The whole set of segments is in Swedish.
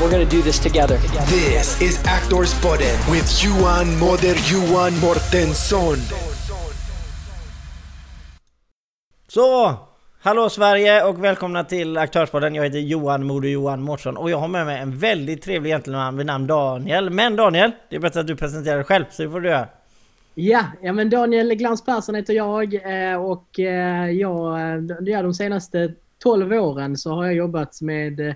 We're going to do this together. This is Actors Podden with Johan Moder Johan Mortensson. Så, hallå Sverige och välkomna till Aktörspodden. Jag heter Johan Moder Johan Mårtsson och jag har med mig en väldigt trevlig gentleman vid namn Daniel. Men Daniel, det är bättre att du presenterar dig själv, så det får du göra. Ja, ja men Daniel Glans Persson heter jag eh, och eh, jag, ja, de senaste 12 åren så har jag jobbat med eh,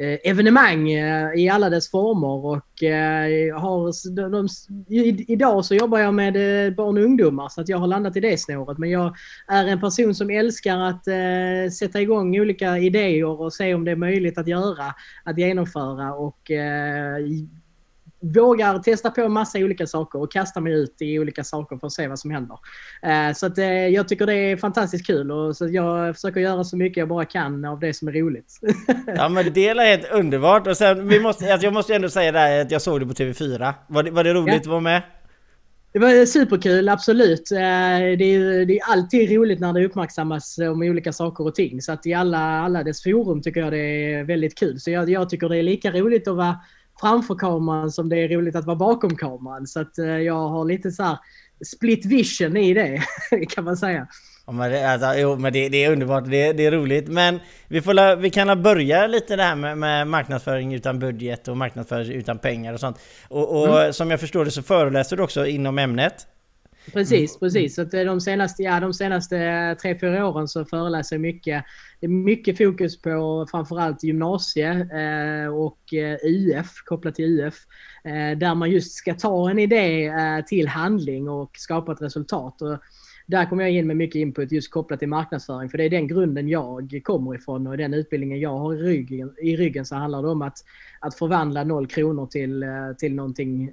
Eh, evenemang eh, i alla dess former och eh, har, de, de, idag så jobbar jag med barn och ungdomar så att jag har landat i det snåret. Men jag är en person som älskar att eh, sätta igång olika idéer och se om det är möjligt att göra, att genomföra och eh, vågar testa på massa olika saker och kasta mig ut i olika saker för att se vad som händer. Eh, så att, eh, jag tycker det är fantastiskt kul och så jag försöker göra så mycket jag bara kan av det som är roligt. ja men det är helt underbart och sen vi måste, alltså jag måste ändå säga där att jag såg det på TV4. Var det, var det roligt ja. att vara med? Det var superkul, absolut. Eh, det är, det är alltid roligt när det uppmärksammas om olika saker och ting. Så att i alla, alla dess forum tycker jag det är väldigt kul. Så jag, jag tycker det är lika roligt att vara framför kameran som det är roligt att vara bakom kameran. Så att eh, jag har lite så här split vision i det kan man säga. Ja, men det, alltså, jo, men det, det är underbart, det, det, är roligt. Men vi, får, vi kan börja lite det här med, med, marknadsföring utan budget och marknadsföring utan pengar och sånt. Och, och mm. som jag förstår det så föreläser du också inom ämnet. Precis, mm. precis. Så de senaste, ja, de senaste tre, fyra åren så föreläser jag mycket. Det är mycket fokus på framförallt gymnasie eh, och eh, UF, kopplat till UF. Eh, där man just ska ta en idé eh, till handling och skapa ett resultat. Och där kommer jag in med mycket input just kopplat till marknadsföring. För det är den grunden jag kommer ifrån och den utbildningen jag har i ryggen, i ryggen så handlar det om att, att förvandla noll kronor till, eh, till någonting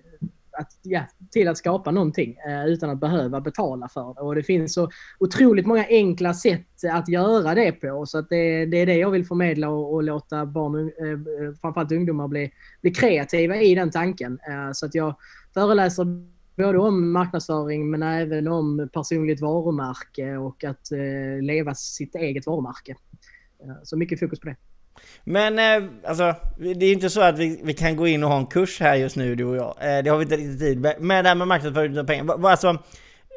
att, ja, till att skapa någonting eh, utan att behöva betala för det. Och det finns så otroligt många enkla sätt att göra det på. Så att det, det är det jag vill förmedla och, och låta barn, eh, framförallt ungdomar, bli, bli kreativa i den tanken. Eh, så att jag föreläser både om marknadsföring men även om personligt varumärke och att eh, leva sitt eget varumärke. Eh, så mycket fokus på det. Men eh, alltså, det är inte så att vi, vi kan gå in och ha en kurs här just nu du och jag. Eh, det har vi inte riktigt tid med. Men det här med marknadsföring av pengar. Alltså,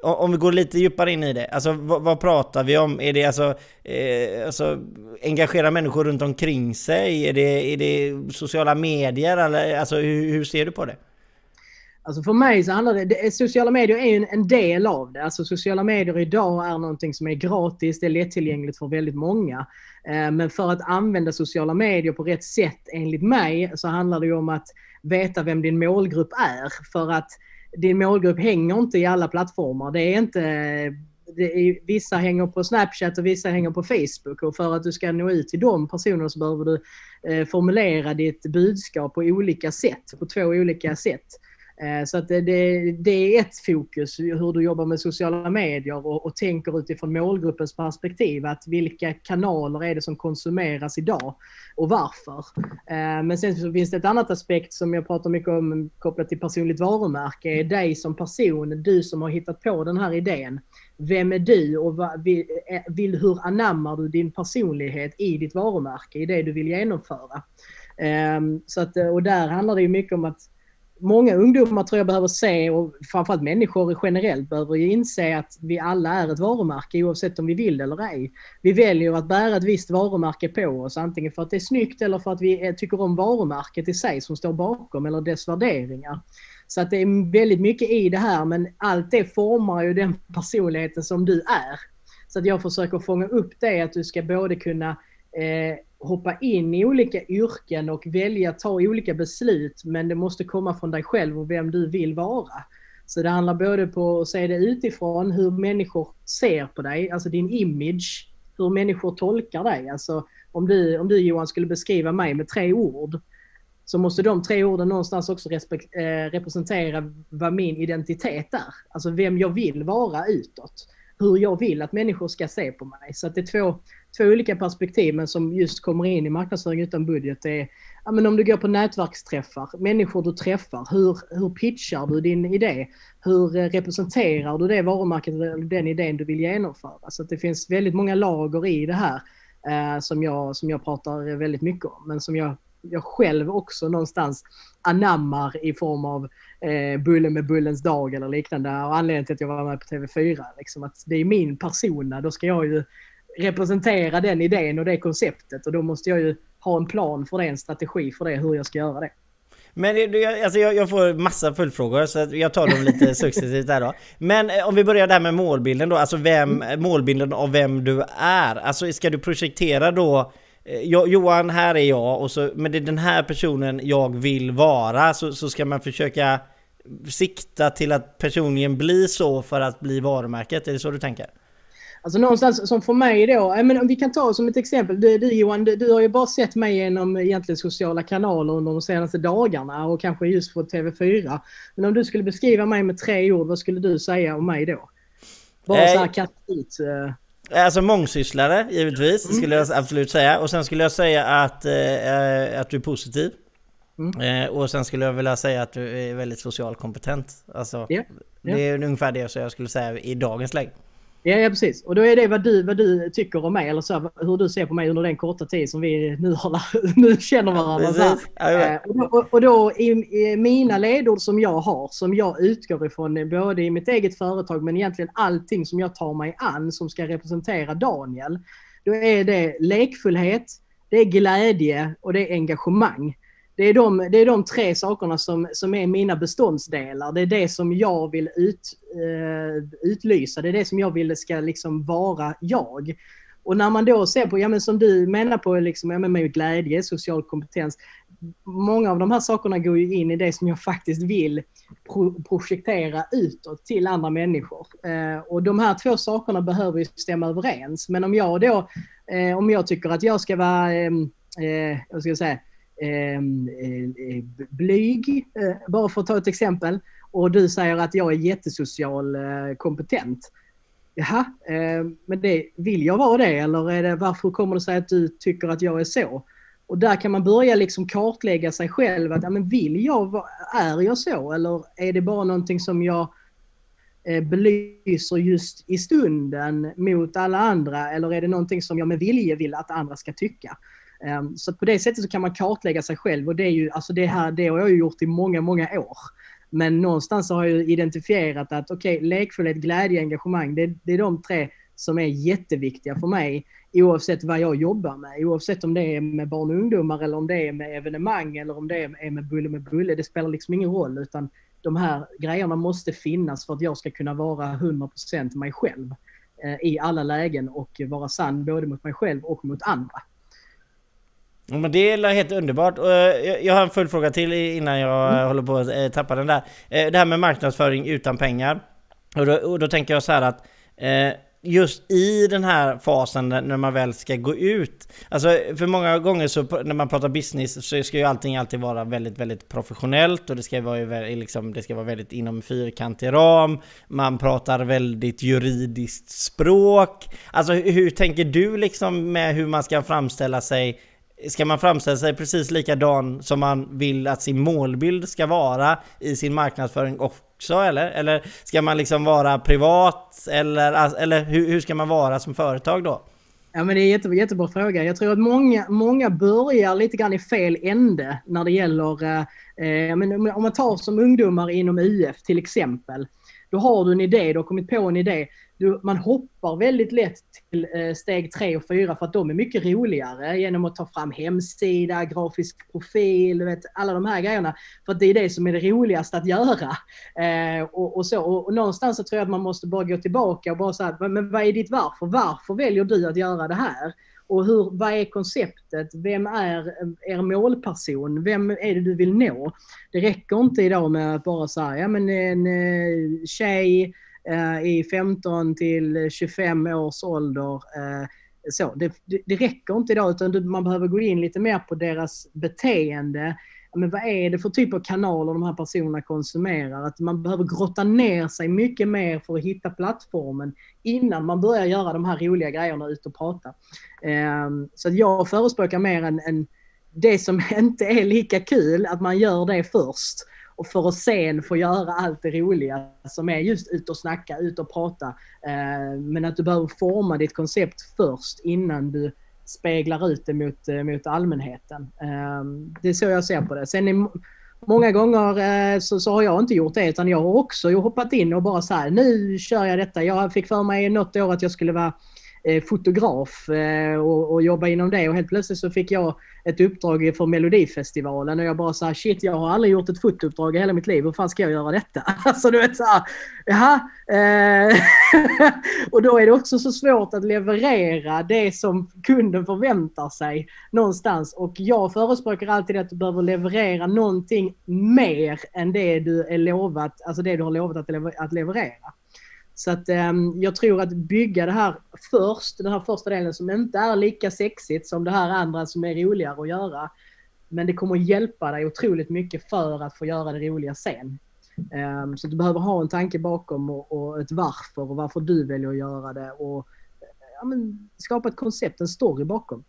om vi går lite djupare in i det, alltså vad, vad pratar vi om? Är det alltså, eh, alltså engagera människor runt omkring sig? Är det, är det sociala medier? Eller, alltså hur, hur ser du på det? Alltså för mig så handlar det, det sociala medier är ju en, en, del av det. Alltså sociala medier idag är någonting som är gratis, det är lättillgängligt för väldigt många. Eh, men för att använda sociala medier på rätt sätt enligt mig så handlar det ju om att veta vem din målgrupp är. För att din målgrupp hänger inte i alla plattformar. Det är inte är, vissa hänger på Snapchat och vissa hänger på Facebook. Och för att du ska nå ut till de personerna så behöver du eh, formulera ditt budskap på olika sätt, på två olika sätt. Eh, så att det, det, det, är ett fokus, hur du jobbar med sociala medier och, och, tänker utifrån målgruppens perspektiv. Att vilka kanaler är det som konsumeras idag och varför? Eh, men sen så finns det ett annat aspekt som jag pratar mycket om kopplat till personligt varumärke. är dig som person, du som har hittat på den här idén. Vem är du och vad, vill, eh, vill, hur anammar du din personlighet i ditt varumärke, i det du vill genomföra? Så att, och där handlar det ju mycket om att många ungdomar tror jag behöver se, och framförallt människor generellt, behöver ju inse att vi alla är ett varumärke oavsett om vi vill eller ej. Vi väljer att bära ett visst varumärke på oss, antingen för att det är snyggt eller för att vi tycker om varumärket i sig som står bakom, eller dess värderingar. Så att det är väldigt mycket i det här, men allt det formar ju den personligheten som du är. Så att jag försöker fånga upp det, att du ska både kunna eh, hoppa in i olika yrken och välja ta olika beslut men det måste komma från dig själv och vem du vill vara. Så det handlar både på att se det utifrån, hur människor ser på dig, alltså din image, hur människor tolkar dig. Alltså om du, om du Johan skulle beskriva mig med tre ord så måste de tre orden någonstans också respekt, eh, representera vad min identitet är. Alltså vem jag vill vara utåt. Hur jag vill att människor ska se på mig. Så att det är två, två olika perspektiv men som just kommer in i marknadsföring utan budget. Är, ja, men om du går på nätverksträffar, människor du träffar, hur, hur pitchar du din idé? Hur eh, representerar du det varumärket eller den idén du vill genomföra? Så att det finns väldigt många lager i det här eh, som, jag, som jag pratar väldigt mycket om. Men som jag, jag själv också någonstans anammar i form av eh, Bullen med Bullens dag eller liknande. Och anledningen till att jag var med på TV4. Liksom, att det är min persona. Då ska jag ju representera den idén och det konceptet. Och då måste jag ju ha en plan för det, en strategi för det, hur jag ska göra det. Men alltså jag, jag, får massa följdfrågor så jag tar dem lite successivt där då. Men eh, om vi börjar där med målbilden då, alltså vem, målbilden av vem du är. Alltså ska du projektera då eh, Johan, här är jag och så, men det är den här personen jag vill vara så, så ska man försöka sikta till att personligen bli så för att bli varumärket. Är det så du tänker? Alltså någonstans som för mig då, men om vi kan ta som ett exempel. Du, du Johan, du, du, har ju bara sett mig genom egentligen sociala kanaler under de senaste dagarna och kanske just på TV4. Men om du skulle beskriva mig med tre ord, vad skulle du säga om mig då? Bara eh, så här kattigt. Eh. Alltså mångsysslare givetvis, mm. skulle jag absolut säga. Och sen skulle jag säga att, eh, att du är positiv. Mm. Eh, och sen skulle jag vilja säga att du är väldigt socialt kompetent. Alltså, yeah. Yeah. Det är ungefär det jag skulle säga i dagens läge. Ja, ja, precis. Och då är det vad du, vad du tycker om mig, eller så, hur du ser på mig under den korta tid som vi nu, har, nu känner varandra. Ja, eh, och, då, och då i, i, mina ledord som jag har, som jag utgår ifrån både i mitt eget företag men egentligen allting som jag tar mig an som ska representera Daniel. Då är det lekfullhet, det är glädje och det är engagemang det är, de, det är de tre sakerna som, som är mina beståndsdelar. Det är det som jag vill ut, uh, utlysa. Det är det som jag vill ska liksom vara jag. Och när man då ser på, ja men som du menar på, liksom, ja, men med glädje, social kompetens. Många av de här sakerna går ju in i det som jag faktiskt vill pro projektera utåt till andra människor. Eh, och de här två sakerna behöver ju stämma överens. Men om jag då, eh, om jag tycker att jag ska vara, eh, eh jag ska säga, eh, Ehm, eh, eh, blyg, eh, bara för att ta ett exempel. Och du säger att jag är jättesocial kompetent. Jaha, ehm, men det, vill jag vara det eller är det, varför kommer det sig att du tycker att jag är så? Och där kan man börja liksom kartlägga sig själv. Att, ja, men vill jag, är jag så? Eller är det bara någonting som jag belyser just i stunden mot alla andra? Eller är det någonting som jag med vilje vill att andra ska tycka? Ehm, så på det sättet så kan man kartlägga sig själv och det är ju, alltså det här, det har jag gjort i många, många år. Men någonstans har jag identifierat att okej, okay, lekfullhet, glädje, engagemang, det, det är de tre som är jätteviktiga för mig oavsett vad jag jobbar med. Oavsett om det är med barn och ungdomar eller om det är med evenemang eller om det är med Bulle med Bulle. Det spelar liksom ingen roll utan de här grejerna måste finnas för att jag ska kunna vara 100% mig själv eh, i alla lägen och vara sann både mot mig själv och mot andra. Men det är helt underbart. Eh, jag har en full fråga till innan jag mm. håller på att eh, tappa den där. Eh, det här med marknadsföring utan pengar. Och då, och då tänker jag så här att just i den här fasen när man väl ska gå ut. Alltså för många gånger så när man pratar business så ska ju allting alltid vara väldigt, väldigt professionellt och det ska vara, liksom, det ska vara väldigt inom fyrkantig ram. Man pratar väldigt juridiskt språk. Alltså hur tänker du liksom med hur man ska framställa sig Ska man framställa sig precis likadan som man vill att sin målbild ska vara i sin marknadsföring också eller? Eller ska man liksom vara privat? Eller, alltså, eller hur, hur ska man vara som företag då? Ja, men det är en jätte, jättebra fråga. Jag tror att många, många börjar lite grann i fel ände när det gäller... Eh, eh men om man tar som ungdomar inom UF till exempel. Då har du en idé, du har kommit på en idé du, man hoppar väldigt lätt till eh, steg tre och fyra för att de är mycket roligare genom att ta fram hemsida, grafisk profil, vet, alla de här grejerna. För att det är det som är det roligaste att göra. Eh, och, och, så. Och, och, någonstans så tror jag att man måste bara gå tillbaka och bara säga, men vad är ditt varför? Varför väljer du att göra det här? Och hur, vad är konceptet? Vem är eh, er målperson? Vem är det du vill nå? Det räcker inte idag med att bara säga, ja men en eh, tjej Eh, i 15 till 25 års ålder. Eh, så, det, det räcker inte idag utan man behöver gå in lite mer på deras beteende men vad är det för typ av kanaler de här personerna konsumerar. Att man behöver grotta ner sig mycket mer för att hitta plattformen innan man börjar göra de här roliga grejerna ut och prata. Ehm, så att jag förespråkar mer en, en, det som inte är lika kul, att man gör det först. Och för att sen få göra allt det roliga som är just ut och snacka, ut och prata. Ehm, men att du behöver forma ditt koncept först innan du speglar ut det mot, eh, mot allmänheten. Ehm, det är så jag ser på det. Sen är, många gånger eh, så, så, har jag inte gjort det utan jag har också hoppat in och bara så här, nu kör jag detta. Jag fick för mig något år att jag skulle vara Eh, fotograf eh, och, och jobba inom det och helt plötsligt så fick jag ett uppdrag för Melodifestivalen och jag bara såhär, shit jag har aldrig gjort ett fotouppdrag i hela mitt liv, hur fan ska jag göra detta? Alltså du vet såhär, jaha. Eh, och då är det också så svårt att leverera det som kunden förväntar sig någonstans och jag förespråkar alltid att du behöver leverera någonting mer än det du är lovat, alltså det du har lovat att leverera. Så att ehm, jag tror att bygga det här först, den här första delen som inte är lika sexigt som det här andra som är roligare att göra. Men det kommer hjälpa dig otroligt mycket för att få göra det roliga sen. Ehm, så du behöver ha en tanke bakom och, och, ett varför och varför du väljer att göra det och ja, men, skapa ett koncept, en story bakom.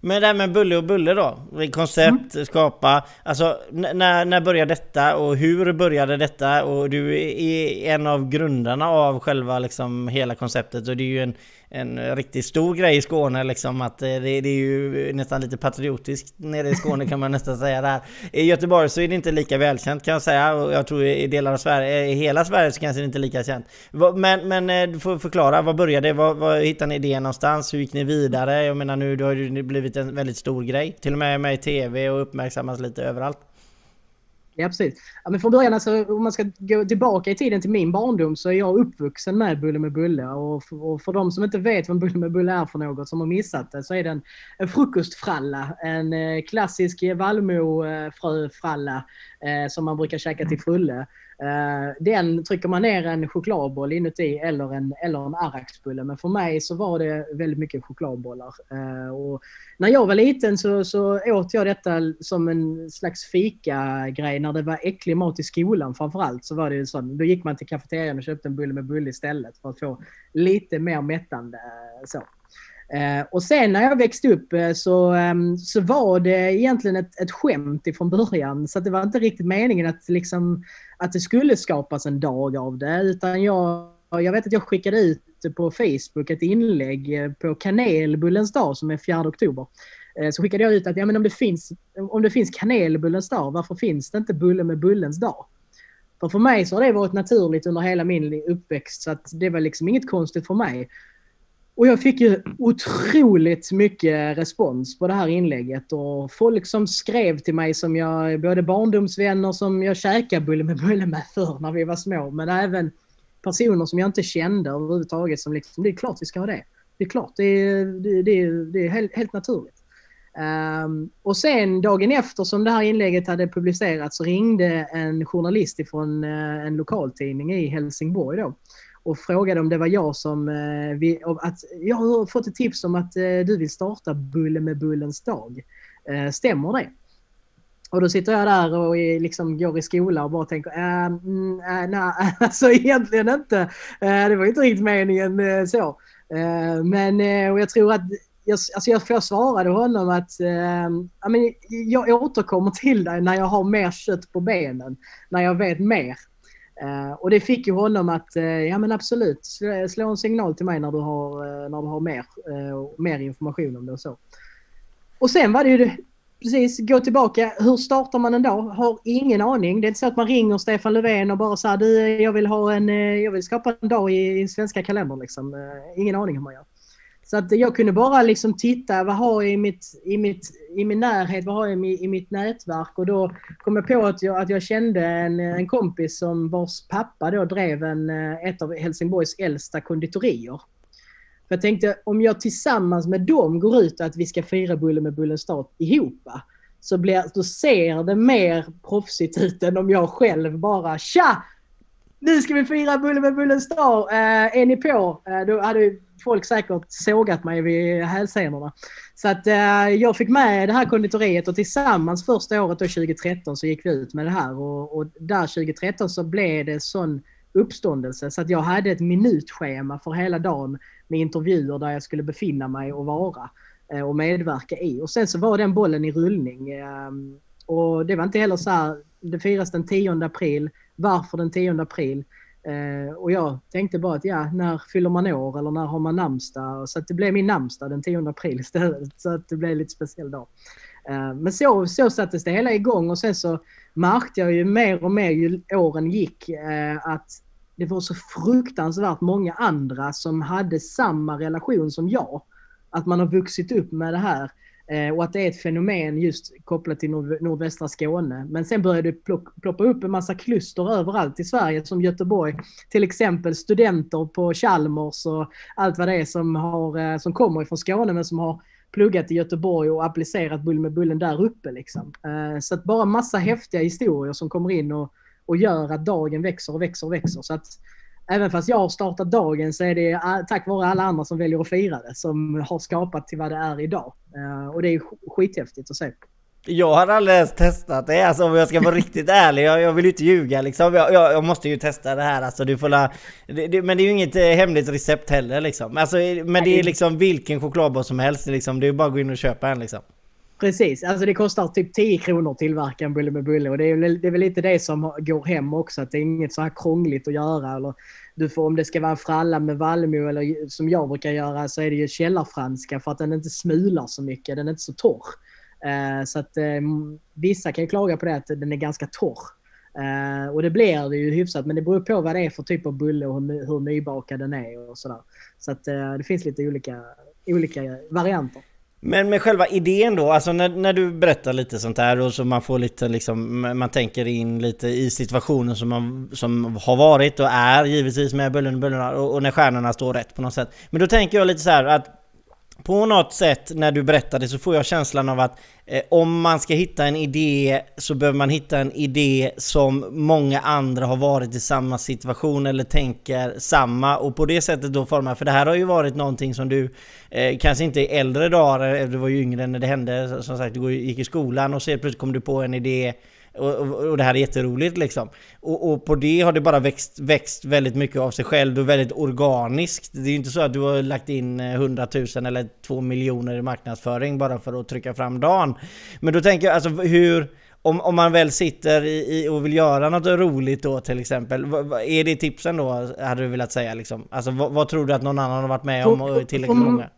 Men det här med Bulle och Bulle då? Koncept, mm. skapa. Alltså när, när började detta och hur började detta? Och du är en av grundarna av själva liksom hela konceptet och det är ju en en riktigt stor grej i Skåne liksom att eh, det, det, är ju nästan lite patriotiskt nere i Skåne kan man nästan säga där. I Göteborg så är det inte lika välkänt kan jag säga och jag tror i delar av Sverige, eh, i hela Sverige så kanske det inte är lika känt. Men, men eh, du får förklara, vad började Vad, vad hittade ni idén någonstans? Hur gick ni vidare? Jag menar nu, har det blivit en väldigt stor grej. Till och med med i TV och uppmärksammas lite överallt. Ja, precis. Ja, men från början, alltså, om man ska gå tillbaka i tiden till min barndom så är jag uppvuxen med Bulle med Bulle. Och för, och för de som inte vet vad Bulle med Bulle är för något, som har missat det, så är det en, en frukostfralla. En eh, klassisk vallmofröfralla eh, eh, som man brukar käka till frulle. Eh, den trycker man ner en chokladboll inuti eller en, eller en arraksbulle. Men för mig så var det väldigt mycket chokladbollar. Eh, och när jag var liten så, så åt jag detta som en slags fika-grej. När det var äcklig mat i skolan framförallt så var det så. Då gick man till kafeterian och köpte en bulle med bulle istället för att få lite mer mättande. Eh, så. Eh, och sen när jag växte upp eh, så, ehm, så var det egentligen ett, ett skämt ifrån början. Så det var inte riktigt meningen att, liksom, att det skulle skapas en dag av det. Utan jag, jag vet att jag skickade ut på Facebook ett inlägg eh, på kanelbullens dag som är 4 oktober. Så skickade jag ut att ja, men om, det finns, om det finns kanelbullens dag, varför finns det inte bulle med bullens dag? För för mig så har det varit naturligt under hela min uppväxt så att det var liksom inget konstigt för mig. Och jag fick ju otroligt mycket respons på det här inlägget och folk som skrev till mig som jag, både barndomsvänner som jag käkade bulle med bulle med förr när vi var små, men även personer som jag inte kände överhuvudtaget som liksom, det är klart vi ska ha det. Det är klart, det är, det, det, det är helt, helt naturligt. Um, och sen dagen efter som det här inlägget hade publicerats så ringde en journalist ifrån uh, en lokaltidning i Helsingborg då och frågade om det var jag som... Eh, vi, att, jag har fått ett tips om att eh, du vill starta Bulle med Bullens dag. Eh, stämmer det? Och då sitter jag där och liksom går i skola och bara tänker, äh, äh, nej, alltså egentligen inte. Äh, det var inte riktigt meningen äh, så. Äh, men äh, och jag tror att, jag, alltså jag, jag svarade honom att äh, jag återkommer till dig när jag har mer kött på benen. När jag vet mer. Eh, och det fick ju honom att, eh, ja men absolut, slå, slå en signal till mig när du har, eh, när du har mer, mer information om det och så. Och sen var det ju precis, gå tillbaka. Hur startar man en dag? Har ingen aning. Det är inte så att man ringer Stefan Löfven och bara säger du, jag vill ha en, jag vill skapa en dag i, i svenska kalendern liksom. Ingen aning hur man gör. Så att jag kunde bara liksom titta, vad har jag i, mitt, i, mitt, i min närhet, vad har jag i, i mitt nätverk? Och då kom jag på att jag, att jag kände en, en kompis som vars pappa då drev en, eh, ett av Helsingborgs äldsta konditorier. För jag tänkte, om jag tillsammans med dem går ut att vi ska fira Bulle med Bullens start ihop, så blir, då ser det mer proffsigt ut än om jag själv bara tja! Nu ska vi fira Bulle med Bullens dag. Eh, är ni på? Eh, då hade folk säkert sågat mig vid hälsenorna. Så att eh, jag fick med det här konditoriet och tillsammans första året då 2013 så gick vi ut med det här och, och där 2013 så blev det sån uppståndelse så att jag hade ett minutschema för hela dagen med intervjuer där jag skulle befinna mig och vara eh, och medverka i. Och sen så var den bollen i rullning. Eh, och det var inte heller så här, det firas den 10 april. Varför den 10 april? Eh, och jag tänkte bara att ja, när fyller man år eller när har man namnsdag? Så att det blev min namnsdag den 10 april istället. Så att det blev lite speciell dag. Eh, men så, så sattes det hela igång och sen så märkte jag ju mer och mer ju åren gick eh, att det var så fruktansvärt många andra som hade samma relation som jag. Att man har vuxit upp med det här. Eh, och att det är ett fenomen just kopplat till nordvästra Skåne. Men sen började det ploppa upp en massa kluster överallt i Sverige, som Göteborg. Till exempel studenter på Chalmers och allt vad det är som, har, eh, som kommer ifrån Skåne men som har pluggat i Göteborg och applicerat Bull med Bullen där uppe. Liksom. Eh, så att bara massa häftiga historier som kommer in och, och gör att dagen växer och växer och växer. Så att även fast jag har startat dagen så är det tack vare alla andra som väljer att fira det som har skapat till vad det är idag. Uh, och det är skithäftigt att se. Jag har aldrig ens testat det, alltså om jag ska vara riktigt ärlig. Jag, jag vill ju inte ljuga liksom. Jag, jag, jag, måste ju testa det här alltså. Du får la, det, det, men det är ju inget eh, hemligt recept heller liksom. Alltså, men det är liksom vilken chokladboll som helst liksom. Det är bara att gå in och köpa en liksom. Precis, alltså det kostar typ 10 kronor att tillverka en bulle med bulle och det är, det är väl lite det som går hem också, att det är inget så här krångligt att göra. Eller du får, om det ska vara en fralla med vallmo eller som jag brukar göra så är det ju källarfranska för att den inte smular så mycket, den är inte så torr. Uh, så att uh, vissa kan ju klaga på det att den är ganska torr. Uh, och det blir det ju hyfsat, men det beror på vad det är för typ av bulle och hur, hur nybakad den är och sådär. Så att det finns lite olika, olika varianter. Men med själva idén då, alltså när, när du berättar lite sånt här och så man får lite liksom, man tänker in lite i situationen som, man, som har varit och är givetvis med Bullen och Bullorna och, och när stjärnorna står rätt på något sätt. Men då tänker jag lite så här att på något sätt när du berättade så får jag känslan av att eh, om man ska hitta en idé så behöver man hitta en idé som många andra har varit i samma situation eller tänker samma. Och på det sättet då forma... För det här har ju varit någonting som du eh, kanske inte i äldre dagar, eh, du var ju yngre när det hände, som sagt du gick i skolan och så plötsligt kom du på en idé och, och, och, det här är jätteroligt liksom. Och, och, på det har det bara växt, växt väldigt mycket av sig själv och väldigt organiskt. Det är ju inte så att du har lagt in 100 eh, 000 eller 2 miljoner i marknadsföring bara för att trycka fram dagen. Men då tänker jag alltså hur... Om, om man väl sitter i, i och vill göra något roligt då till exempel. Är det tipsen då, hade du velat säga liksom? Alltså vad, vad tror du att någon annan har varit med om och tillräckligt många?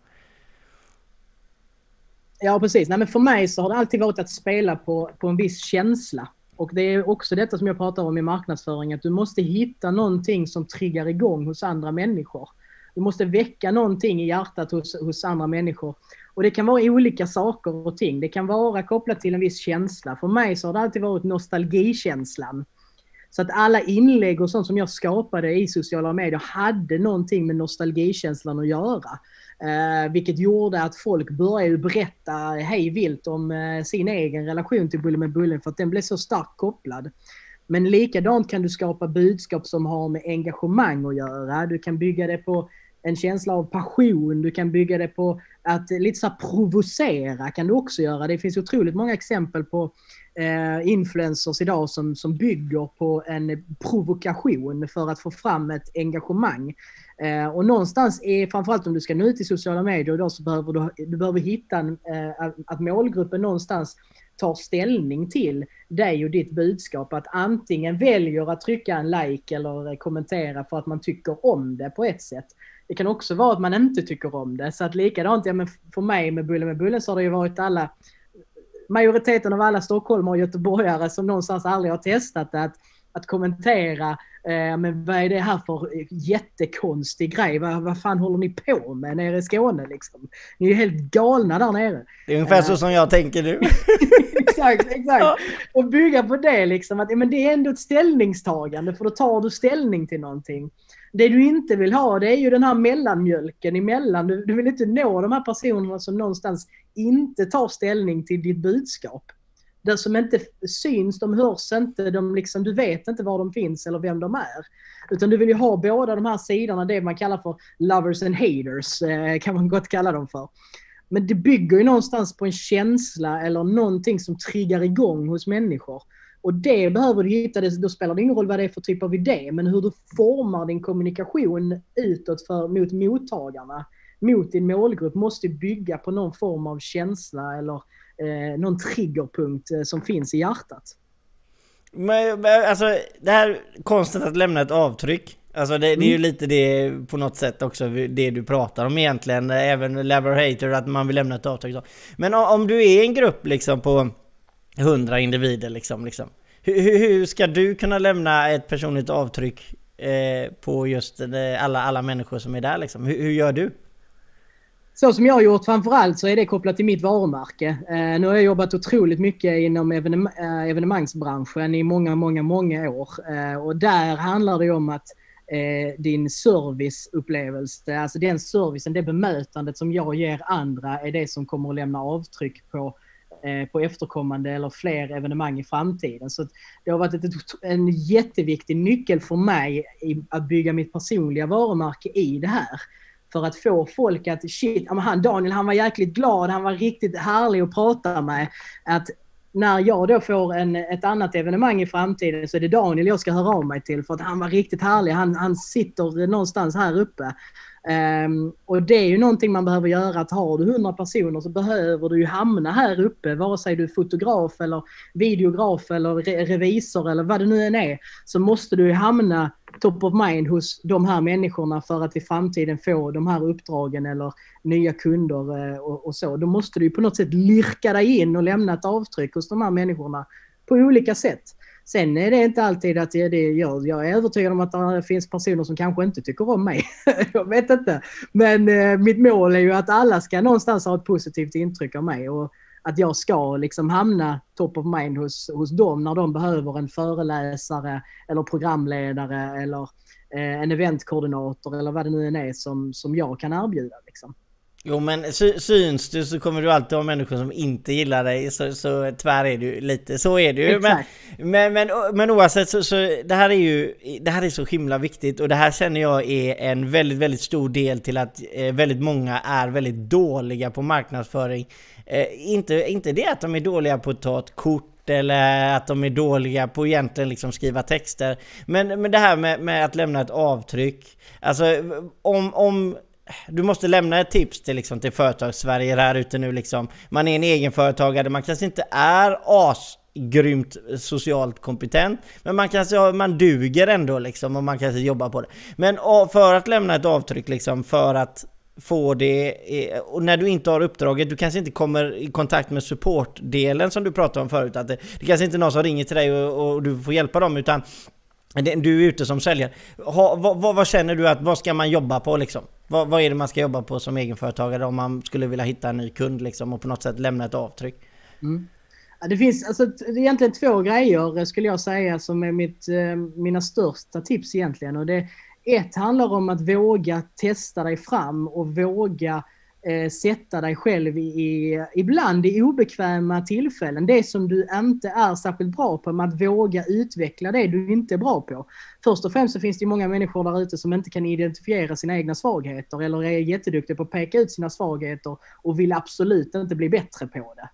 Ja, precis. Nej, men för mig så har det alltid varit att spela på, på en viss känsla. Och det är också detta som jag pratar om i marknadsföring, att du måste hitta någonting som triggar igång hos andra människor. Du måste väcka någonting i hjärtat hos, hos andra människor. Och det kan vara olika saker och ting. Det kan vara kopplat till en viss känsla. För mig så har det alltid varit nostalgikänslan. Så att alla inlägg och sånt som jag skapade i sociala medier hade någonting med nostalgikänslan att göra. Eh, vilket gjorde att folk började berätta hej vilt om eh, sin egen relation till Bullen med Bullen för att den blev så starkt kopplad. Men likadant kan du skapa budskap som har med engagemang att göra. Du kan bygga det på en känsla av passion, du kan bygga det på att lite så provocera kan du också göra. Det finns otroligt många exempel på eh, influencers idag som, som bygger på en provokation för att få fram ett engagemang. Eh, och någonstans, är, framförallt om du ska nå ut i sociala medier idag, så behöver du, du behöver hitta en, eh, att målgruppen någonstans tar ställning till dig och ditt budskap. Att antingen väljer att trycka en like eller eh, kommentera för att man tycker om det på ett sätt. Det kan också vara att man inte tycker om det. Så att likadant, ja, men för mig med Bullen med Bullen så har det ju varit alla majoriteten av alla stockholmare och göteborgare som någonstans aldrig har testat att, att kommentera eh, men vad är det här för jättekonstig grej? Vad, vad fan håller ni på med nere i Skåne liksom? Ni är ju helt galna där nere. Det är ungefär så som jag tänker nu. exakt, exakt. Och bygga på det liksom. Att, men det är ändå ett ställningstagande för då tar du ställning till någonting. Det du inte vill ha det är ju den här mellanmjölken emellan. Du, du vill inte nå de här personerna som någonstans inte tar ställning till ditt budskap. De som inte syns, de hörs inte, de liksom, du vet inte var de finns eller vem de är. Utan du vill ju ha båda de här sidorna, det man kallar för lovers and haters, eh, kan man gott kalla dem för. Men det bygger ju någonstans på en känsla eller någonting som triggar igång hos människor. Och det behöver du hitta, då spelar det ingen roll vad det är för typ av idé, men hur du formar din kommunikation utåt för, mot mottagarna, mot din målgrupp, måste bygga på någon form av känsla eller eh, någon triggerpunkt eh, som finns i hjärtat. Men, alltså det här konsten att lämna ett avtryck. Alltså det, det är ju mm. lite det på något sätt också det du pratar om egentligen. Även Lever Hater, att man vill lämna ett avtryck. Men om, du är en grupp liksom på 100 individer liksom. liksom hur, hur ska du kunna lämna ett personligt avtryck eh, på just eh, alla, alla människor som är där liksom? Hur, hur gör du? så som jag har gjort framförallt så är det kopplat till mitt varumärke. Eh, nu har jag jobbat otroligt mycket inom evenem eh, evenemangsbranschen i många, många, många år. Eh, och där handlar det om att eh, din serviceupplevelse, alltså den servicen, det bemötandet som jag ger andra är det som kommer att lämna avtryck på eh, Eh, på efterkommande eller fler evenemang i framtiden. Så det har varit ett, en jätteviktig nyckel för mig i att bygga mitt personliga varumärke i det här för att få folk att shit, han Daniel han var jäkligt glad, han var riktigt härlig att prata med. Att när jag då får en, ett annat evenemang i framtiden så är det Daniel jag ska höra av mig till för att han var riktigt härlig. Han, han sitter någonstans här uppe. Um, och det är ju någonting man behöver göra, att har du 100 personer så behöver du ju hamna här uppe, vare sig du är fotograf eller videograf eller re revisor eller vad det nu än är, så måste du ju hamna top of mind hos de här människorna för att i framtiden få de här uppdragen eller nya kunder eh, och, och så. Då måste du ju på något sätt lirka dig in och lämna ett avtryck hos de här människorna på olika sätt. Sen är det inte alltid att det, det gör. Jag är övertygad om att det finns personer som kanske inte tycker om mig. jag vet inte. Men eh, mitt mål är ju att alla ska någonstans ha ett positivt intryck av mig. Och att jag ska liksom hamna top of mind hos, hos dem när de behöver en föreläsare eller programledare eller eh, en eventkoordinator eller vad det nu än är som, som jag kan erbjuda. Liksom. Jo men sy syns du så kommer du alltid ha människor som inte gillar dig så, så tvär är du lite, så är ju. Men, men, men, men oavsett så, så det här är ju det här är så himla viktigt och det här känner jag är en väldigt väldigt stor del till att eh, väldigt många är väldigt dåliga på marknadsföring. Eh, inte, inte det att de är dåliga på att ta ett kort eller att de är dåliga på egentligen liksom skriva texter. Men, men det här med, med att lämna ett avtryck. Alltså om, om du måste lämna ett tips till, liksom, till företagssverige här ute nu liksom. Man är en egenföretagare, man kanske inte är asgrymt socialt kompetent. Men man kanske man duger ändå liksom och man kanske jobbar på det. Men för att lämna ett avtryck liksom, för att få det, eh, och när du inte har uppdraget, du kanske inte kommer i kontakt med supportdelen som du pratade om förut, att det, det kanske inte är någon som ringer till dig och, och du får hjälpa dem utan du är ute som säljare. Ha, vad, vad, vad, känner du att, vad ska man jobba på liksom? Vad, vad, är det man ska jobba på som egenföretagare om man skulle vilja hitta en ny kund liksom och på något sätt lämna ett avtryck? Mm. Ja, det finns alltså, egentligen två grejer eh, skulle jag säga som är mitt, eh, mina största tips egentligen. Och det, ett handlar om att våga testa dig fram och våga Eh, sätta dig själv i, ibland i obekväma tillfällen. Det som du inte är särskilt bra på, med att våga utveckla det du inte är bra på. Först och främst så finns det många människor där ute som inte kan identifiera sina egna svagheter eller är jätteduktiga på att peka ut sina svagheter och vill absolut inte bli bättre på det.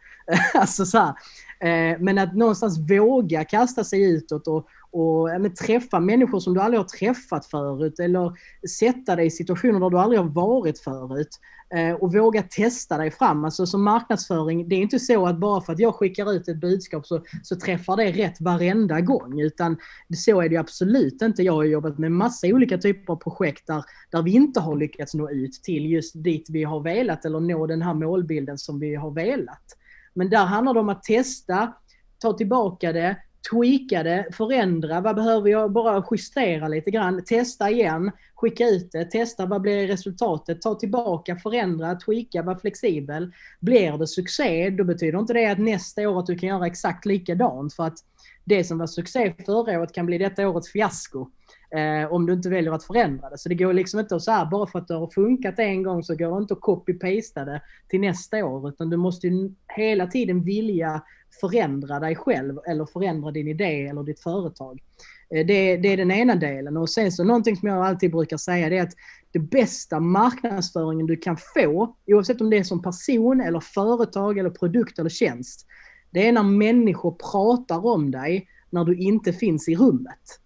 alltså så här. Eh, men att någonstans våga kasta sig utåt och, och men, träffa människor som du aldrig har träffat förut eller sätta dig i situationer där du aldrig har varit förut. Eh, och våga testa dig fram. Alltså som marknadsföring, det är inte så att bara för att jag skickar ut ett budskap så, så träffar det rätt varenda gång. Utan så är det absolut inte. Jag har jobbat med massa olika typer av projekt där, där vi inte har lyckats nå ut till just dit vi har velat eller nå den här målbilden som vi har velat. Men där handlar det om att testa, ta tillbaka det, tweaka det, förändra, vad behöver jag? Bara justera lite grann, testa igen, skicka ut det, testa. Vad blir resultatet, ta tillbaka, förändra, tweaka, vara flexibel. Blir det succé, då betyder inte det att nästa år att du kan göra exakt likadant. För att det som var succé förra året kan bli detta årets fiasko. Eh, om du inte väljer att förändra det. Så det går liksom inte att så här, bara för att det har funkat en gång så går det inte att copy-pasta det till nästa år. Utan du måste ju hela tiden vilja förändra dig själv eller förändra din idé eller ditt företag. Eh, det, det, är den ena delen. Och sen så någonting som jag alltid brukar säga det är att det bästa marknadsföringen du kan få, oavsett om det är som person eller företag eller produkt eller tjänst, det är när människor pratar om dig när du inte finns i rummet.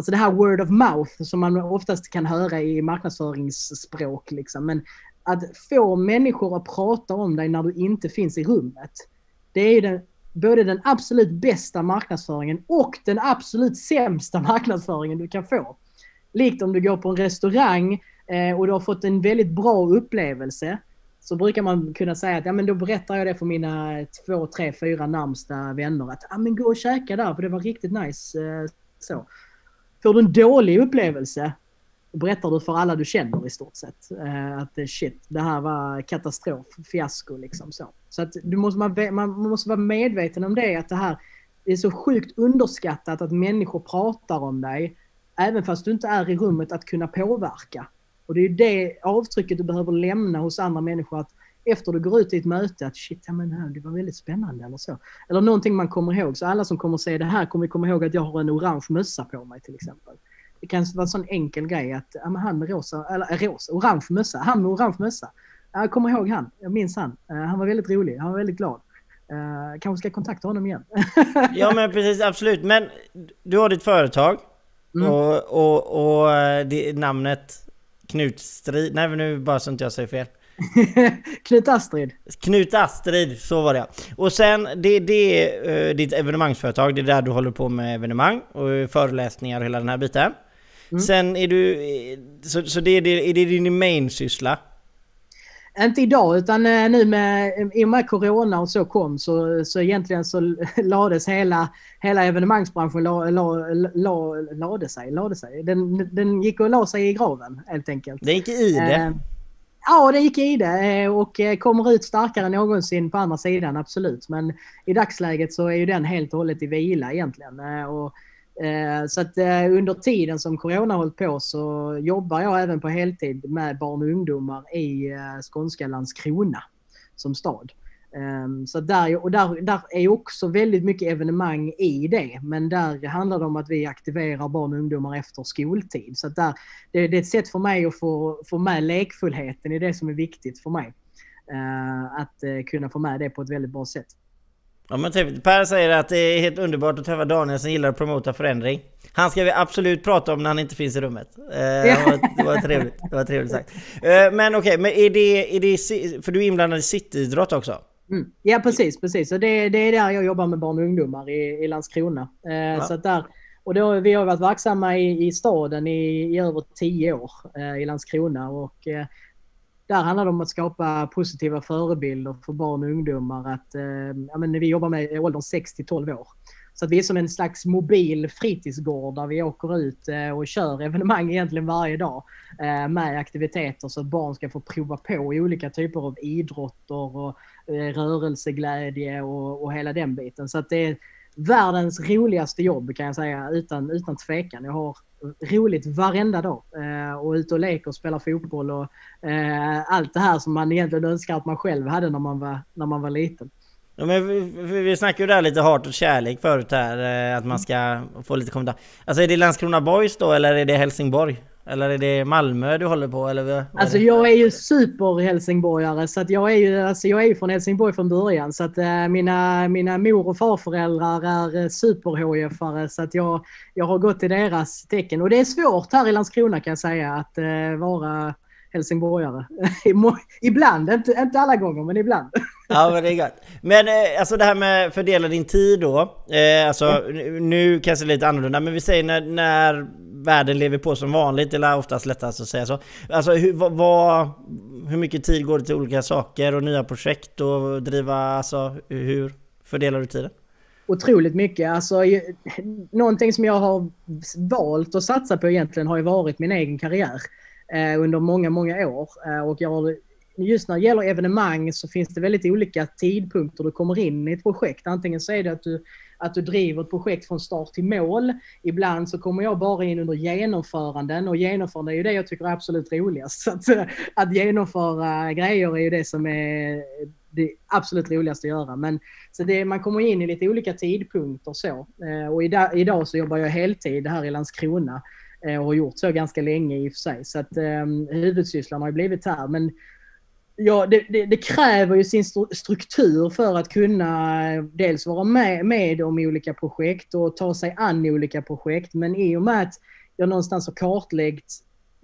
Alltså det här word of mouth som man oftast kan höra i marknadsföringsspråk. Liksom. Men att få människor att prata om dig när du inte finns i rummet. Det är den, både den absolut bästa marknadsföringen och den absolut sämsta marknadsföringen du kan få. Likt om du går på en restaurang eh, och du har fått en väldigt bra upplevelse så brukar man kunna säga att ja, men då berättar jag det för mina två, tre, fyra närmsta vänner. Att ja, men gå och käka där för det var riktigt nice. Eh, så. Får du en dålig upplevelse berättar du för alla du känner i stort sett. Eh, att shit, det här var katastrof, fiasko liksom så. Så att du måste, man, man måste vara medveten om det, att det här det är så sjukt underskattat att människor pratar om dig, även fast du inte är i rummet, att kunna påverka. Och det är det avtrycket du behöver lämna hos andra människor. Att efter du går ut i ett möte att shit, ja, men det var väldigt spännande eller så. Eller någonting man kommer ihåg. Så alla som kommer se det här kommer komma ihåg att jag har en orange mössa på mig till exempel. Det kan vara en sån enkel grej att ja, han med rosa, eller äh, rosa, orange mössa, han med orange mössa. Jag kommer ihåg han, jag minns han. Uh, han var väldigt rolig, han var väldigt glad. Uh, kanske ska kontakta honom igen. ja men precis, absolut. Men du har ditt företag. Mm. Och, och, och det, namnet Knutstrid. Nej men nu bara så inte jag säger fel. Knut Astrid. Knut Astrid, så var det Och sen, det, det är uh, ditt evenemangsföretag, det är där du håller på med evenemang och föreläsningar och hela den här biten. Mm. Sen är du, så, så det, är, det, är det din main-syssla? Inte idag utan eh, nu med, i och med corona och så kom så, så egentligen så lades hela, hela evenemangsbranschen la, la, la, lade sig. Lade sig. Den, den gick och la sig i graven helt enkelt. Den gick i det? Eh, ja, det gick i det eh, och eh, kommer ut starkare än någonsin på andra sidan, absolut. Men i dagsläget så är ju den helt och hållet i vila egentligen. Eh, och, Eh, så att eh, under tiden som corona hållit på så jobbar jag även på heltid med barn och ungdomar i eh, skånska Landskrona som stad. Um, så där, och där, där är också väldigt mycket evenemang i det. Men där handlar det om att vi aktiverar barn och ungdomar efter skoltid. Så där, det, det är ett sätt för mig att få, få med lekfullheten i det som är viktigt för mig. Ehm, att eh, kunna få med det på ett väldigt bra sätt. Ja men typ, Per säger att det är helt underbart att träffa Daniel som gillar att promota förändring. Han ska vi absolut prata om när han inte finns i rummet. Eh, det, var, det, var trevligt, det var trevligt sagt. Eh, men okej, okay, men är det, är det... För du är inblandad i cityidrott också? Mm. Ja precis, precis. Och det, det är där jag jobbar med barn och ungdomar i, i Landskrona. Eh, ja. så där, och då, vi har varit verksamma i, i staden i, i över tio år eh, i Landskrona. Och, eh, där handlar det om att skapa positiva förebilder för barn och ungdomar. Att, eh, ja, men vi jobbar med åldern 6 till 12 år. Så att vi är som en slags mobil fritidsgård där vi åker ut eh, och kör evenemang egentligen varje dag eh, med aktiviteter så att barn ska få prova på olika typer av idrotter och rörelseglädje och, och hela den biten. Så det är världens roligaste jobb kan jag säga utan, utan tvekan. Jag har roligt varenda dag eh, och ute och leker och spelar fotboll och eh, allt det här som man egentligen önskar att man själv hade när man var, när man var liten. Ja, men vi, vi snackade ju där lite hat och kärlek förut här, eh, att man ska få lite kommentar. Alltså är det Landskrona Boys då eller är det Helsingborg? Eller är det Malmö du håller på? Eller alltså jag är ju super-helsingborgare så att jag är ju alltså jag är från Helsingborg från början. Så att äh, mina, mina mor och farföräldrar är super hfare så att jag, jag har gått i deras tecken. Och det är svårt här i Landskrona kan jag säga att äh, vara helsingborgare. ibland, inte, inte alla gånger men ibland. Ja men det är gott. Men eh, alltså det här med fördela din tid då. Eh, alltså ja. nu kanske lite annorlunda men vi säger när, när världen lever på som vanligt, eller oftast lättast att säga så. Alltså hur, vad, hur mycket tid går det till olika saker och nya projekt och driva, alltså hur fördelar du tiden? Otroligt mycket. Alltså, någonting som jag har valt att satsa på egentligen har ju varit min egen karriär eh, under många, många år. Eh, och jag har, just när det gäller evenemang så finns det väldigt olika tidpunkter du kommer in i ett projekt. Antingen så är det att du att du driver ett projekt från start till mål. Ibland så kommer jag bara in under genomföranden och genomförande är ju det jag tycker är absolut roligast. Så att, att genomföra grejer är ju det som är det absolut roligaste att göra. Men så det, man kommer in i lite olika tidpunkter så. Eh, och idag, idag så jobbar jag heltid här i Landskrona eh, och har gjort så ganska länge i och för sig. Så att um, huvudsysslan har ju blivit här. Men ja, det, det, det, kräver ju sin struktur för att kunna eh, dels vara med, med om olika projekt och ta sig an olika projekt. Men i och med att jag någonstans har kartlagt,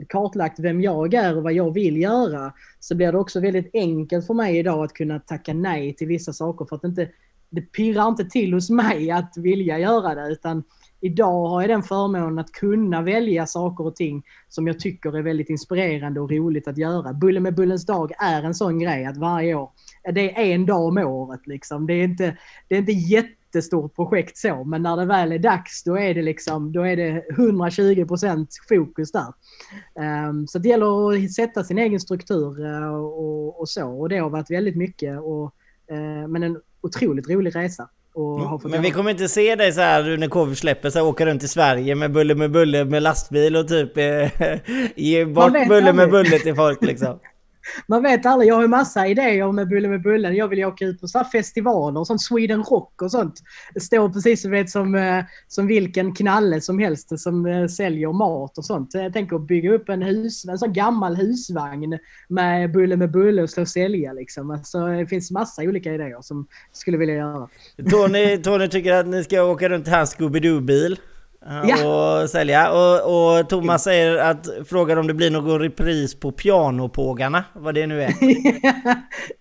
kartlagt vem jag är och vad jag vill göra så blir det också väldigt enkelt för mig idag att kunna tacka nej till vissa saker för att inte, det pirrar inte till hos mig att vilja göra det utan idag har jag den förmånen att kunna välja saker och ting som jag tycker är väldigt inspirerande och roligt att göra. Bulle med Bullens dag är en sån grej att varje år, det är en dag om året liksom. Det är inte, det är inte jättestort projekt så, men när det väl är dags då är det liksom, då är det 120 fokus där. Um, så det gäller att sätta sin egen struktur uh, och, och, så och det har varit väldigt mycket och, uh, men en otroligt rolig resa. Men vi kommer inte se dig så här när KV släpper så här, åka runt i Sverige med bulle med bulle med lastbil och typ eh, ge bort bulle med bulle till folk liksom. Man vet aldrig. Jag har ju massa idéer med Bulle med Bullen. Jag vill ju åka ut på så festivaler, sånt Sweden Rock och sånt. Stå står precis som, vet, som, eh, som vilken knalle som helst som eh, säljer mat och sånt. Jag tänker bygga upp en, hus, en sån gammal husvagn med Bulle med Bulle och slå och sälja liksom. Alltså, det finns massa olika idéer som jag skulle vilja göra. Tony, Tony tycker att ni ska åka runt i hans Scooby-Doo-bil. Ja. och sälja. Och, och Thomas säger att frågar om det blir någon repris på pianopågarna, vad det nu är.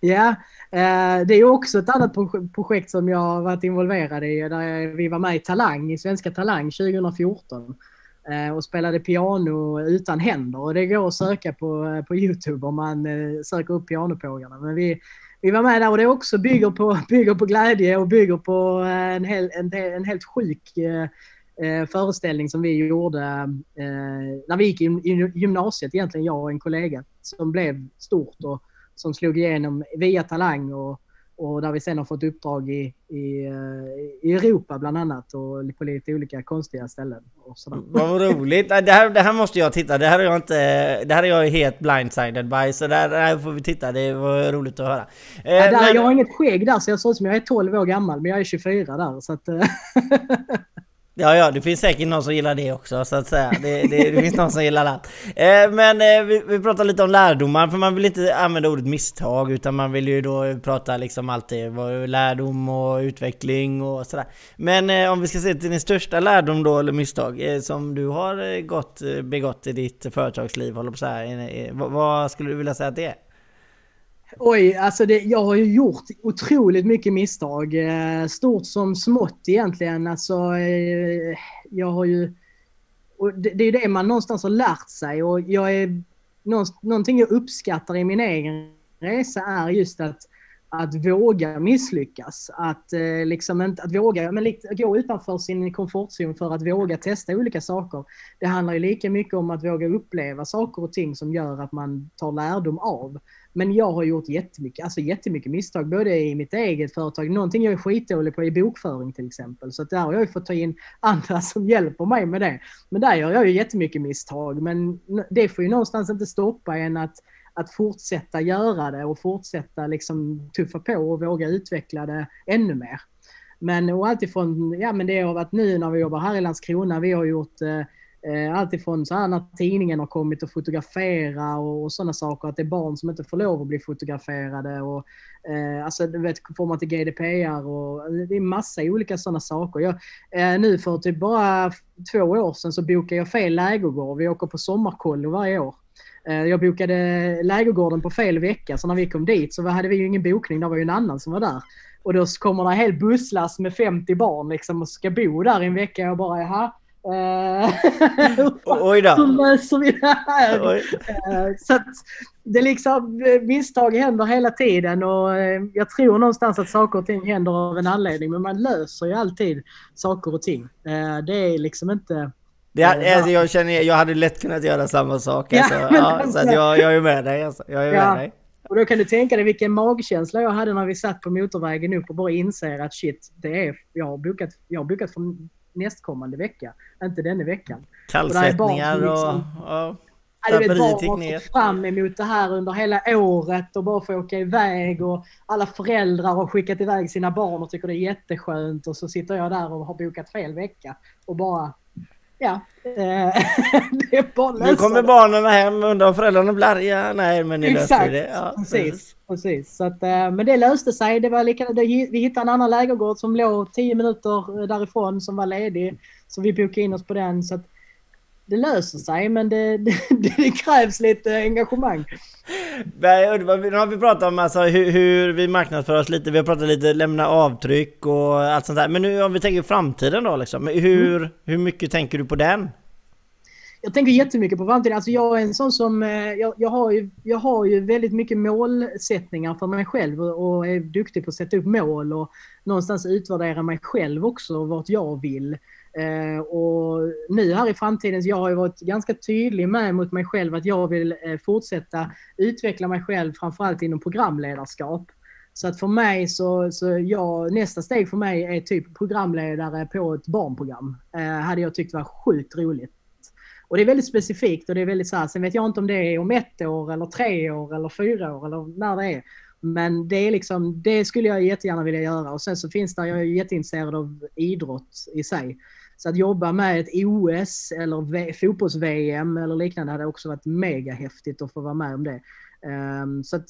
ja, eh, det är också ett annat projekt som jag har varit involverad i. Där vi var med i Talang, i Svenska Talang 2014 eh, och spelade piano utan händer. Och det går att söka på, på Youtube om man eh, söker upp pianopågarna. Men vi, vi var med där och det också bygger på, bygger på glädje och bygger på en, hel, en, en helt sjuk eh, föreställning som vi gjorde eh, när vi gick i, gymnasiet egentligen, jag och en kollega, som blev stort och som slog igenom via Talang och, och där vi sen har fått uppdrag i, i, eh, i Europa bland annat och på lite olika konstiga ställen. Och sådär. Vad roligt! Det här, det här måste jag titta, det här är jag inte... Det här är jag helt blindsided by, så där, där får vi titta, det var roligt att höra. Eh, ja, där, men... Jag har inget skägg där så jag ser ut som jag är 12 år gammal, men jag är 24 där så att... Ja, ja, det finns säkert någon som gillar det också så att säga. Det, det, det finns någon som gillar allt. Eh, men eh, vi, vi pratar lite om lärdomar, för man vill inte använda ordet misstag utan man vill ju då prata liksom alltid lärdom och utveckling och sådär. Men eh, om vi ska se till din största lärdom då, eller misstag, eh, som du har eh, gått, eh, begått i ditt företagsliv, håller på så här, eh, vad, vad skulle du vilja säga att det är? Oj, alltså det, jag har ju gjort otroligt mycket misstag. Eh, stort som smått egentligen. Alltså, eh, jag har ju... Och det, det är det man någonstans har lärt sig och jag är... Någonting jag uppskattar i min egen resa är just att, att våga misslyckas. Att, eh, liksom inte, att våga men, gå utanför sin komfortzon för att våga testa olika saker. Det handlar ju lika mycket om att våga uppleva saker och ting som gör att man tar lärdom av. Men jag har gjort jättemycket, alltså jättemycket misstag, både i mitt eget företag, någonting jag är skitdålig på i bokföring till exempel. Så där har jag fått ta in andra som hjälper mig med det. Men där gör jag ju jättemycket misstag. Men det får ju någonstans inte stoppa en att, att fortsätta göra det och fortsätta liksom tuffa på och våga utveckla det ännu mer. Men och alltifrån, ja men det har varit nu när vi jobbar här i Landskrona, vi har gjort eh, eh Alltifrån så här när tidningen har kommit och fotografera och, och sådana saker. Att det är barn som inte får lov att bli fotograferade. Och, eh, alltså du vet, får man till GDPR och det är massa olika sådana saker. Jag, eh, nu för typ bara två år sedan så bokade jag fel lägergård. Vi åker på sommarkollo varje år. Eh, jag bokade lägergården på fel vecka så när vi kom dit så hade vi ju ingen bokning. Det var ju en annan som var där. Och då kommer det en hel busslast med 50 barn liksom och ska bo där i en vecka. Jag bara, jaha Eh, Oj då. Hur löser vi det här? Eh, så att det liksom, eh, misstag händer hela tiden och jag tror någonstans att saker och ting händer av en anledning. Men man löser ju alltid saker och ting. Det är liksom inte... Det, alltså, jag känner, jag hade lätt kunnat göra samma sak. Alltså. Ja, ja, så att jag, jag är med dig. Alltså. Jag är med dig. Och då kan du tänka dig vilken magkänsla jag hade när vi satt på motorvägen upp och bara inser att shit, det är, jag, har bokat, jag har bokat för nästkommande vecka, inte denna veckan. Kallsättningar och... liksom- och, Ja, du vet, bara fram emot det här under hela året och bara få åka iväg och alla föräldrar har skickat iväg sina barn och tycker det är jätteskönt och så sitter jag där och har bokat fel vecka och bara ja, eh, det är bara Nu kommer barnen hem, undrar om föräldrarna blir arga. Nej, men ni Exakt, ju det. Ja, precis. precis. Så att, eh, men det löste sig. Det var lika, det, vi hittade en annan lägergård som låg 10 minuter därifrån som var ledig. Så vi bokade in oss på den. Så att det löser sig men det, det, det krävs lite engagemang. Nej. Nu har vi pratat om alltså, hur, hur vi marknadsför oss lite, vi har pratat lite lämna avtryck och allt sånt där. Men nu om vi tänker framtiden då liksom. Hur, Mm. hur mycket tänker du på den? Jag tänker jättemycket på framtiden. Alltså jag är en sån som... eh, Jag, jag, har ju, jag har ju väldigt mycket målsättningar för mig själv och och är duktig på att sätta upp mål och någonstans utvärdera mig själv också, vart jag vill. Eh, och nu här i framtiden, så jag har ju varit ganska tydlig med mot mig själv att jag vill eh, fortsätta utveckla mig själv, framförallt inom programledarskap. Så att för mig så, så jag, nästa steg för mig är typ programledare på ett barnprogram. Eh, hade jag tyckt var sjukt roligt. Och det är väldigt specifikt och det är väldigt så här, sen vet jag inte om det är om ett år eller tre år eller fyra år eller när det är. Men det är liksom, det skulle jag jättegärna vilja göra och sen så finns det, jag är jätteintresserad av idrott i sig. Så att jobba med ett OS eller fotbolls-VM eller liknande hade också varit mega häftigt att få vara med om det. Ehm, så att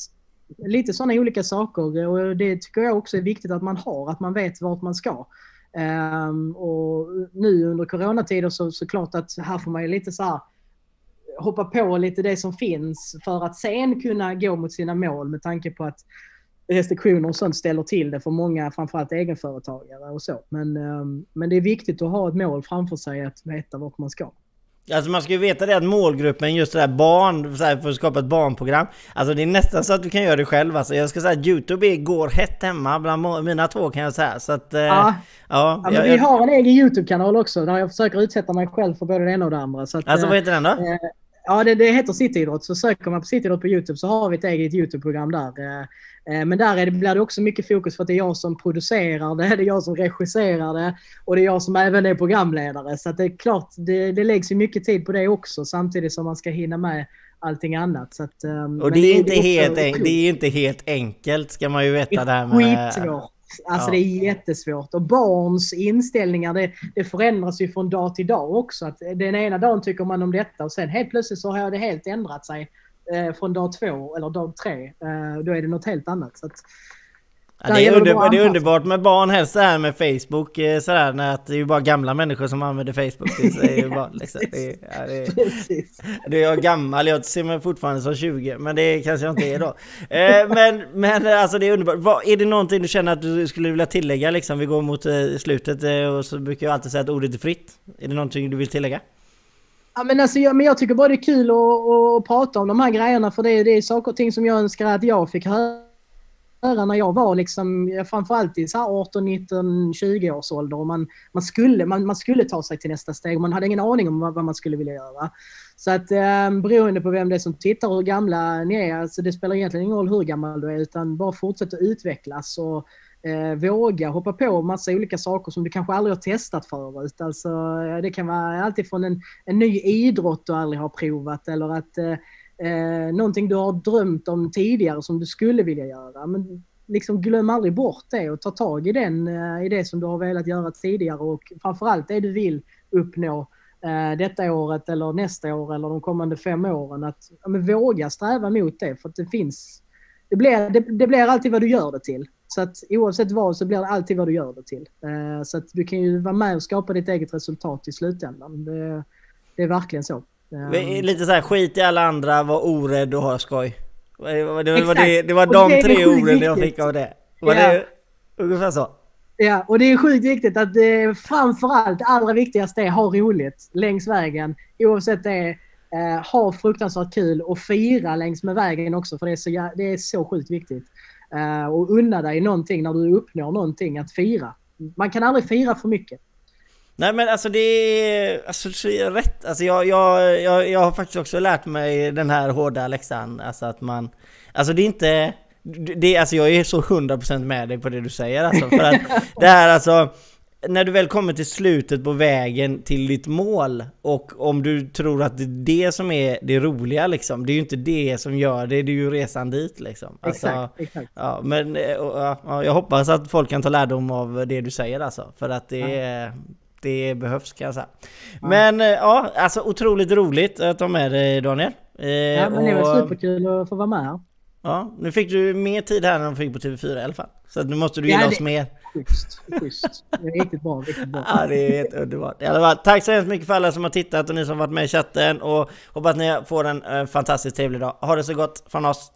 lite sådana olika saker och det tycker jag också är viktigt att man har, att man vet vart man ska. Ehm, och nu under coronatider så såklart att här får man ju lite så här hoppa på lite det som finns för att sen kunna gå mot sina mål med tanke på att restriktioner och sånt ställer till det för många, framförallt egenföretagare och så. Men, ehm, men det är viktigt att ha ett mål framför sig, att veta vart man ska. Alltså man ska ju veta det att målgruppen, just det där barn, så här, för att skapa ett barnprogram. Alltså det är nästan så att du kan göra det själv alltså. Jag ska säga att Youtube går hett hemma bland mina två kan jag säga. Så att... eh, Ja. ja, Ja, jag- vi har en egen YouTube-kanal också där jag försöker utsätta mig själv för både det ena och det andra. Så att, Alltså eh, vad heter den då? Eh, Ja, det, det heter Cityidrott. Så söker man på Cityidrott på YouTube så har vi ett eget YouTube-program där. Eh, eh, Men där är det, blir det också mycket fokus för att det är jag som producerar det, det är jag som regisserar det och det är jag som även är programledare. Så det är klart, det, det läggs ju mycket tid på det också samtidigt som man ska hinna med allting annat. Så att, eh, Och det är, inte också helt, en, klokt. det är inte helt enkelt ska man ju veta Det det här är med... skitsvårt. Alltså Ja. det är jättesvårt. Och barns inställningar, det, det förändras ju från dag till dag också. Att den ena dagen tycker man om detta och sen helt plötsligt så har det helt ändrat sig eh, från dag två eller dag tre. Eh, då är det något helt annat. Så att, Ja, det, är gäller det är anpassa. underbart med barn, helst det här med Facebook eh, sådär, när att det är ju bara gamla människor som använder Facebook. Det är ju bara, liksom, det, är- ja, det, är- det är jag gammal, jag ser mig fortfarande som 20, men det kanske jag inte är då. Eh, men, men alltså det är underbart. Vad, är det någonting du känner att du skulle vilja tillägga liksom? Vi går mot eh, slutet eh, och så brukar jag alltid säga att ordet är fritt. Är det någonting du vill tillägga? Ja, men, alltså, jag, men jag tycker bara det är kul att, att, att prata om de här grejerna för det, det är saker och ting som jag önskar att jag fick höra när jag var liksom, framförallt i så 18, 19, 20 års ålder. Och man, man, skulle, man, man skulle ta sig till nästa steg. och Man hade ingen aning om vad, vad man skulle vilja göra. Så att eh, beroende på vem det är som tittar och hur gamla ni är, alltså det spelar egentligen ingen roll hur gammal du är utan bara fortsätt att utvecklas och eh, våga hoppa på massa olika saker som du kanske aldrig har testat förut. Alltså, eh, det kan vara alltifrån en, en ny idrott du aldrig har provat eller att eh, eh, någonting du har drömt om tidigare som du skulle vilja göra. Men liksom glöm aldrig bort det och ta tag i, den, eh, i det som du har velat göra tidigare och framförallt det du vill uppnå eh, detta året eller nästa år eller de kommande fem åren. Att ja, men våga sträva mot det för att det finns det blir, det, det blir alltid vad du gör det till. Så att oavsett vad så blir det alltid vad du gör det till. Eh, så att du kan ju vara med och skapa ditt eget resultat i slutändan. Det, det är verkligen så. Eh, Lite så här, skit i alla andra, var orädd och ha skoj. Det var, det, var, Exakt. det, det var de det tre orden jag fick av det. Var Ja. det ungefär så? Ja, och det är sjukt viktigt att det framförallt, det allra viktigaste är ha roligt längs vägen. Oavsett det eh, ha fruktansvärt kul och fira längs med vägen också för det är så, det är så sjukt viktigt. Eh, och unna dig någonting när du uppnår någonting att fira. Man kan aldrig fira för mycket. Nej men alltså det är, alltså det är rätt. Alltså jag, jag, jag, jag har faktiskt också lärt mig den här hårda läxan. Alltså att man, Alltså det är inte... Det, alltså jag är så 100% med dig på det du säger alltså. För att det här alltså... När du väl kommer till slutet på vägen till ditt mål och om du tror att det är det som är det roliga liksom. Det är ju inte det som gör det, det är ju resan dit liksom. Alltså, Exakt, exakt. Ja, men eh, och, ja, jag hoppas att folk kan ta lärdom av det du säger alltså. För att det, det behövs kan jag säga. Men eh, ja, alltså otroligt roligt att ha med dig Daniel. Eh, Ja, men det var och- superkul att få vara med här. Ja, nu fick du mer tid här än de fick på TV4 i alla fall. Så nu måste du gilla Ja, oss det- mer. Schysst, schysst. Det är riktigt bra, riktigt bra. Ja, det är helt underbart. I alla fall, tack så hemskt mycket för alla som har tittat och ni som varit med i chatten och hoppas att ni får en eh, fantastiskt trevlig dag. Ha det så gott från oss.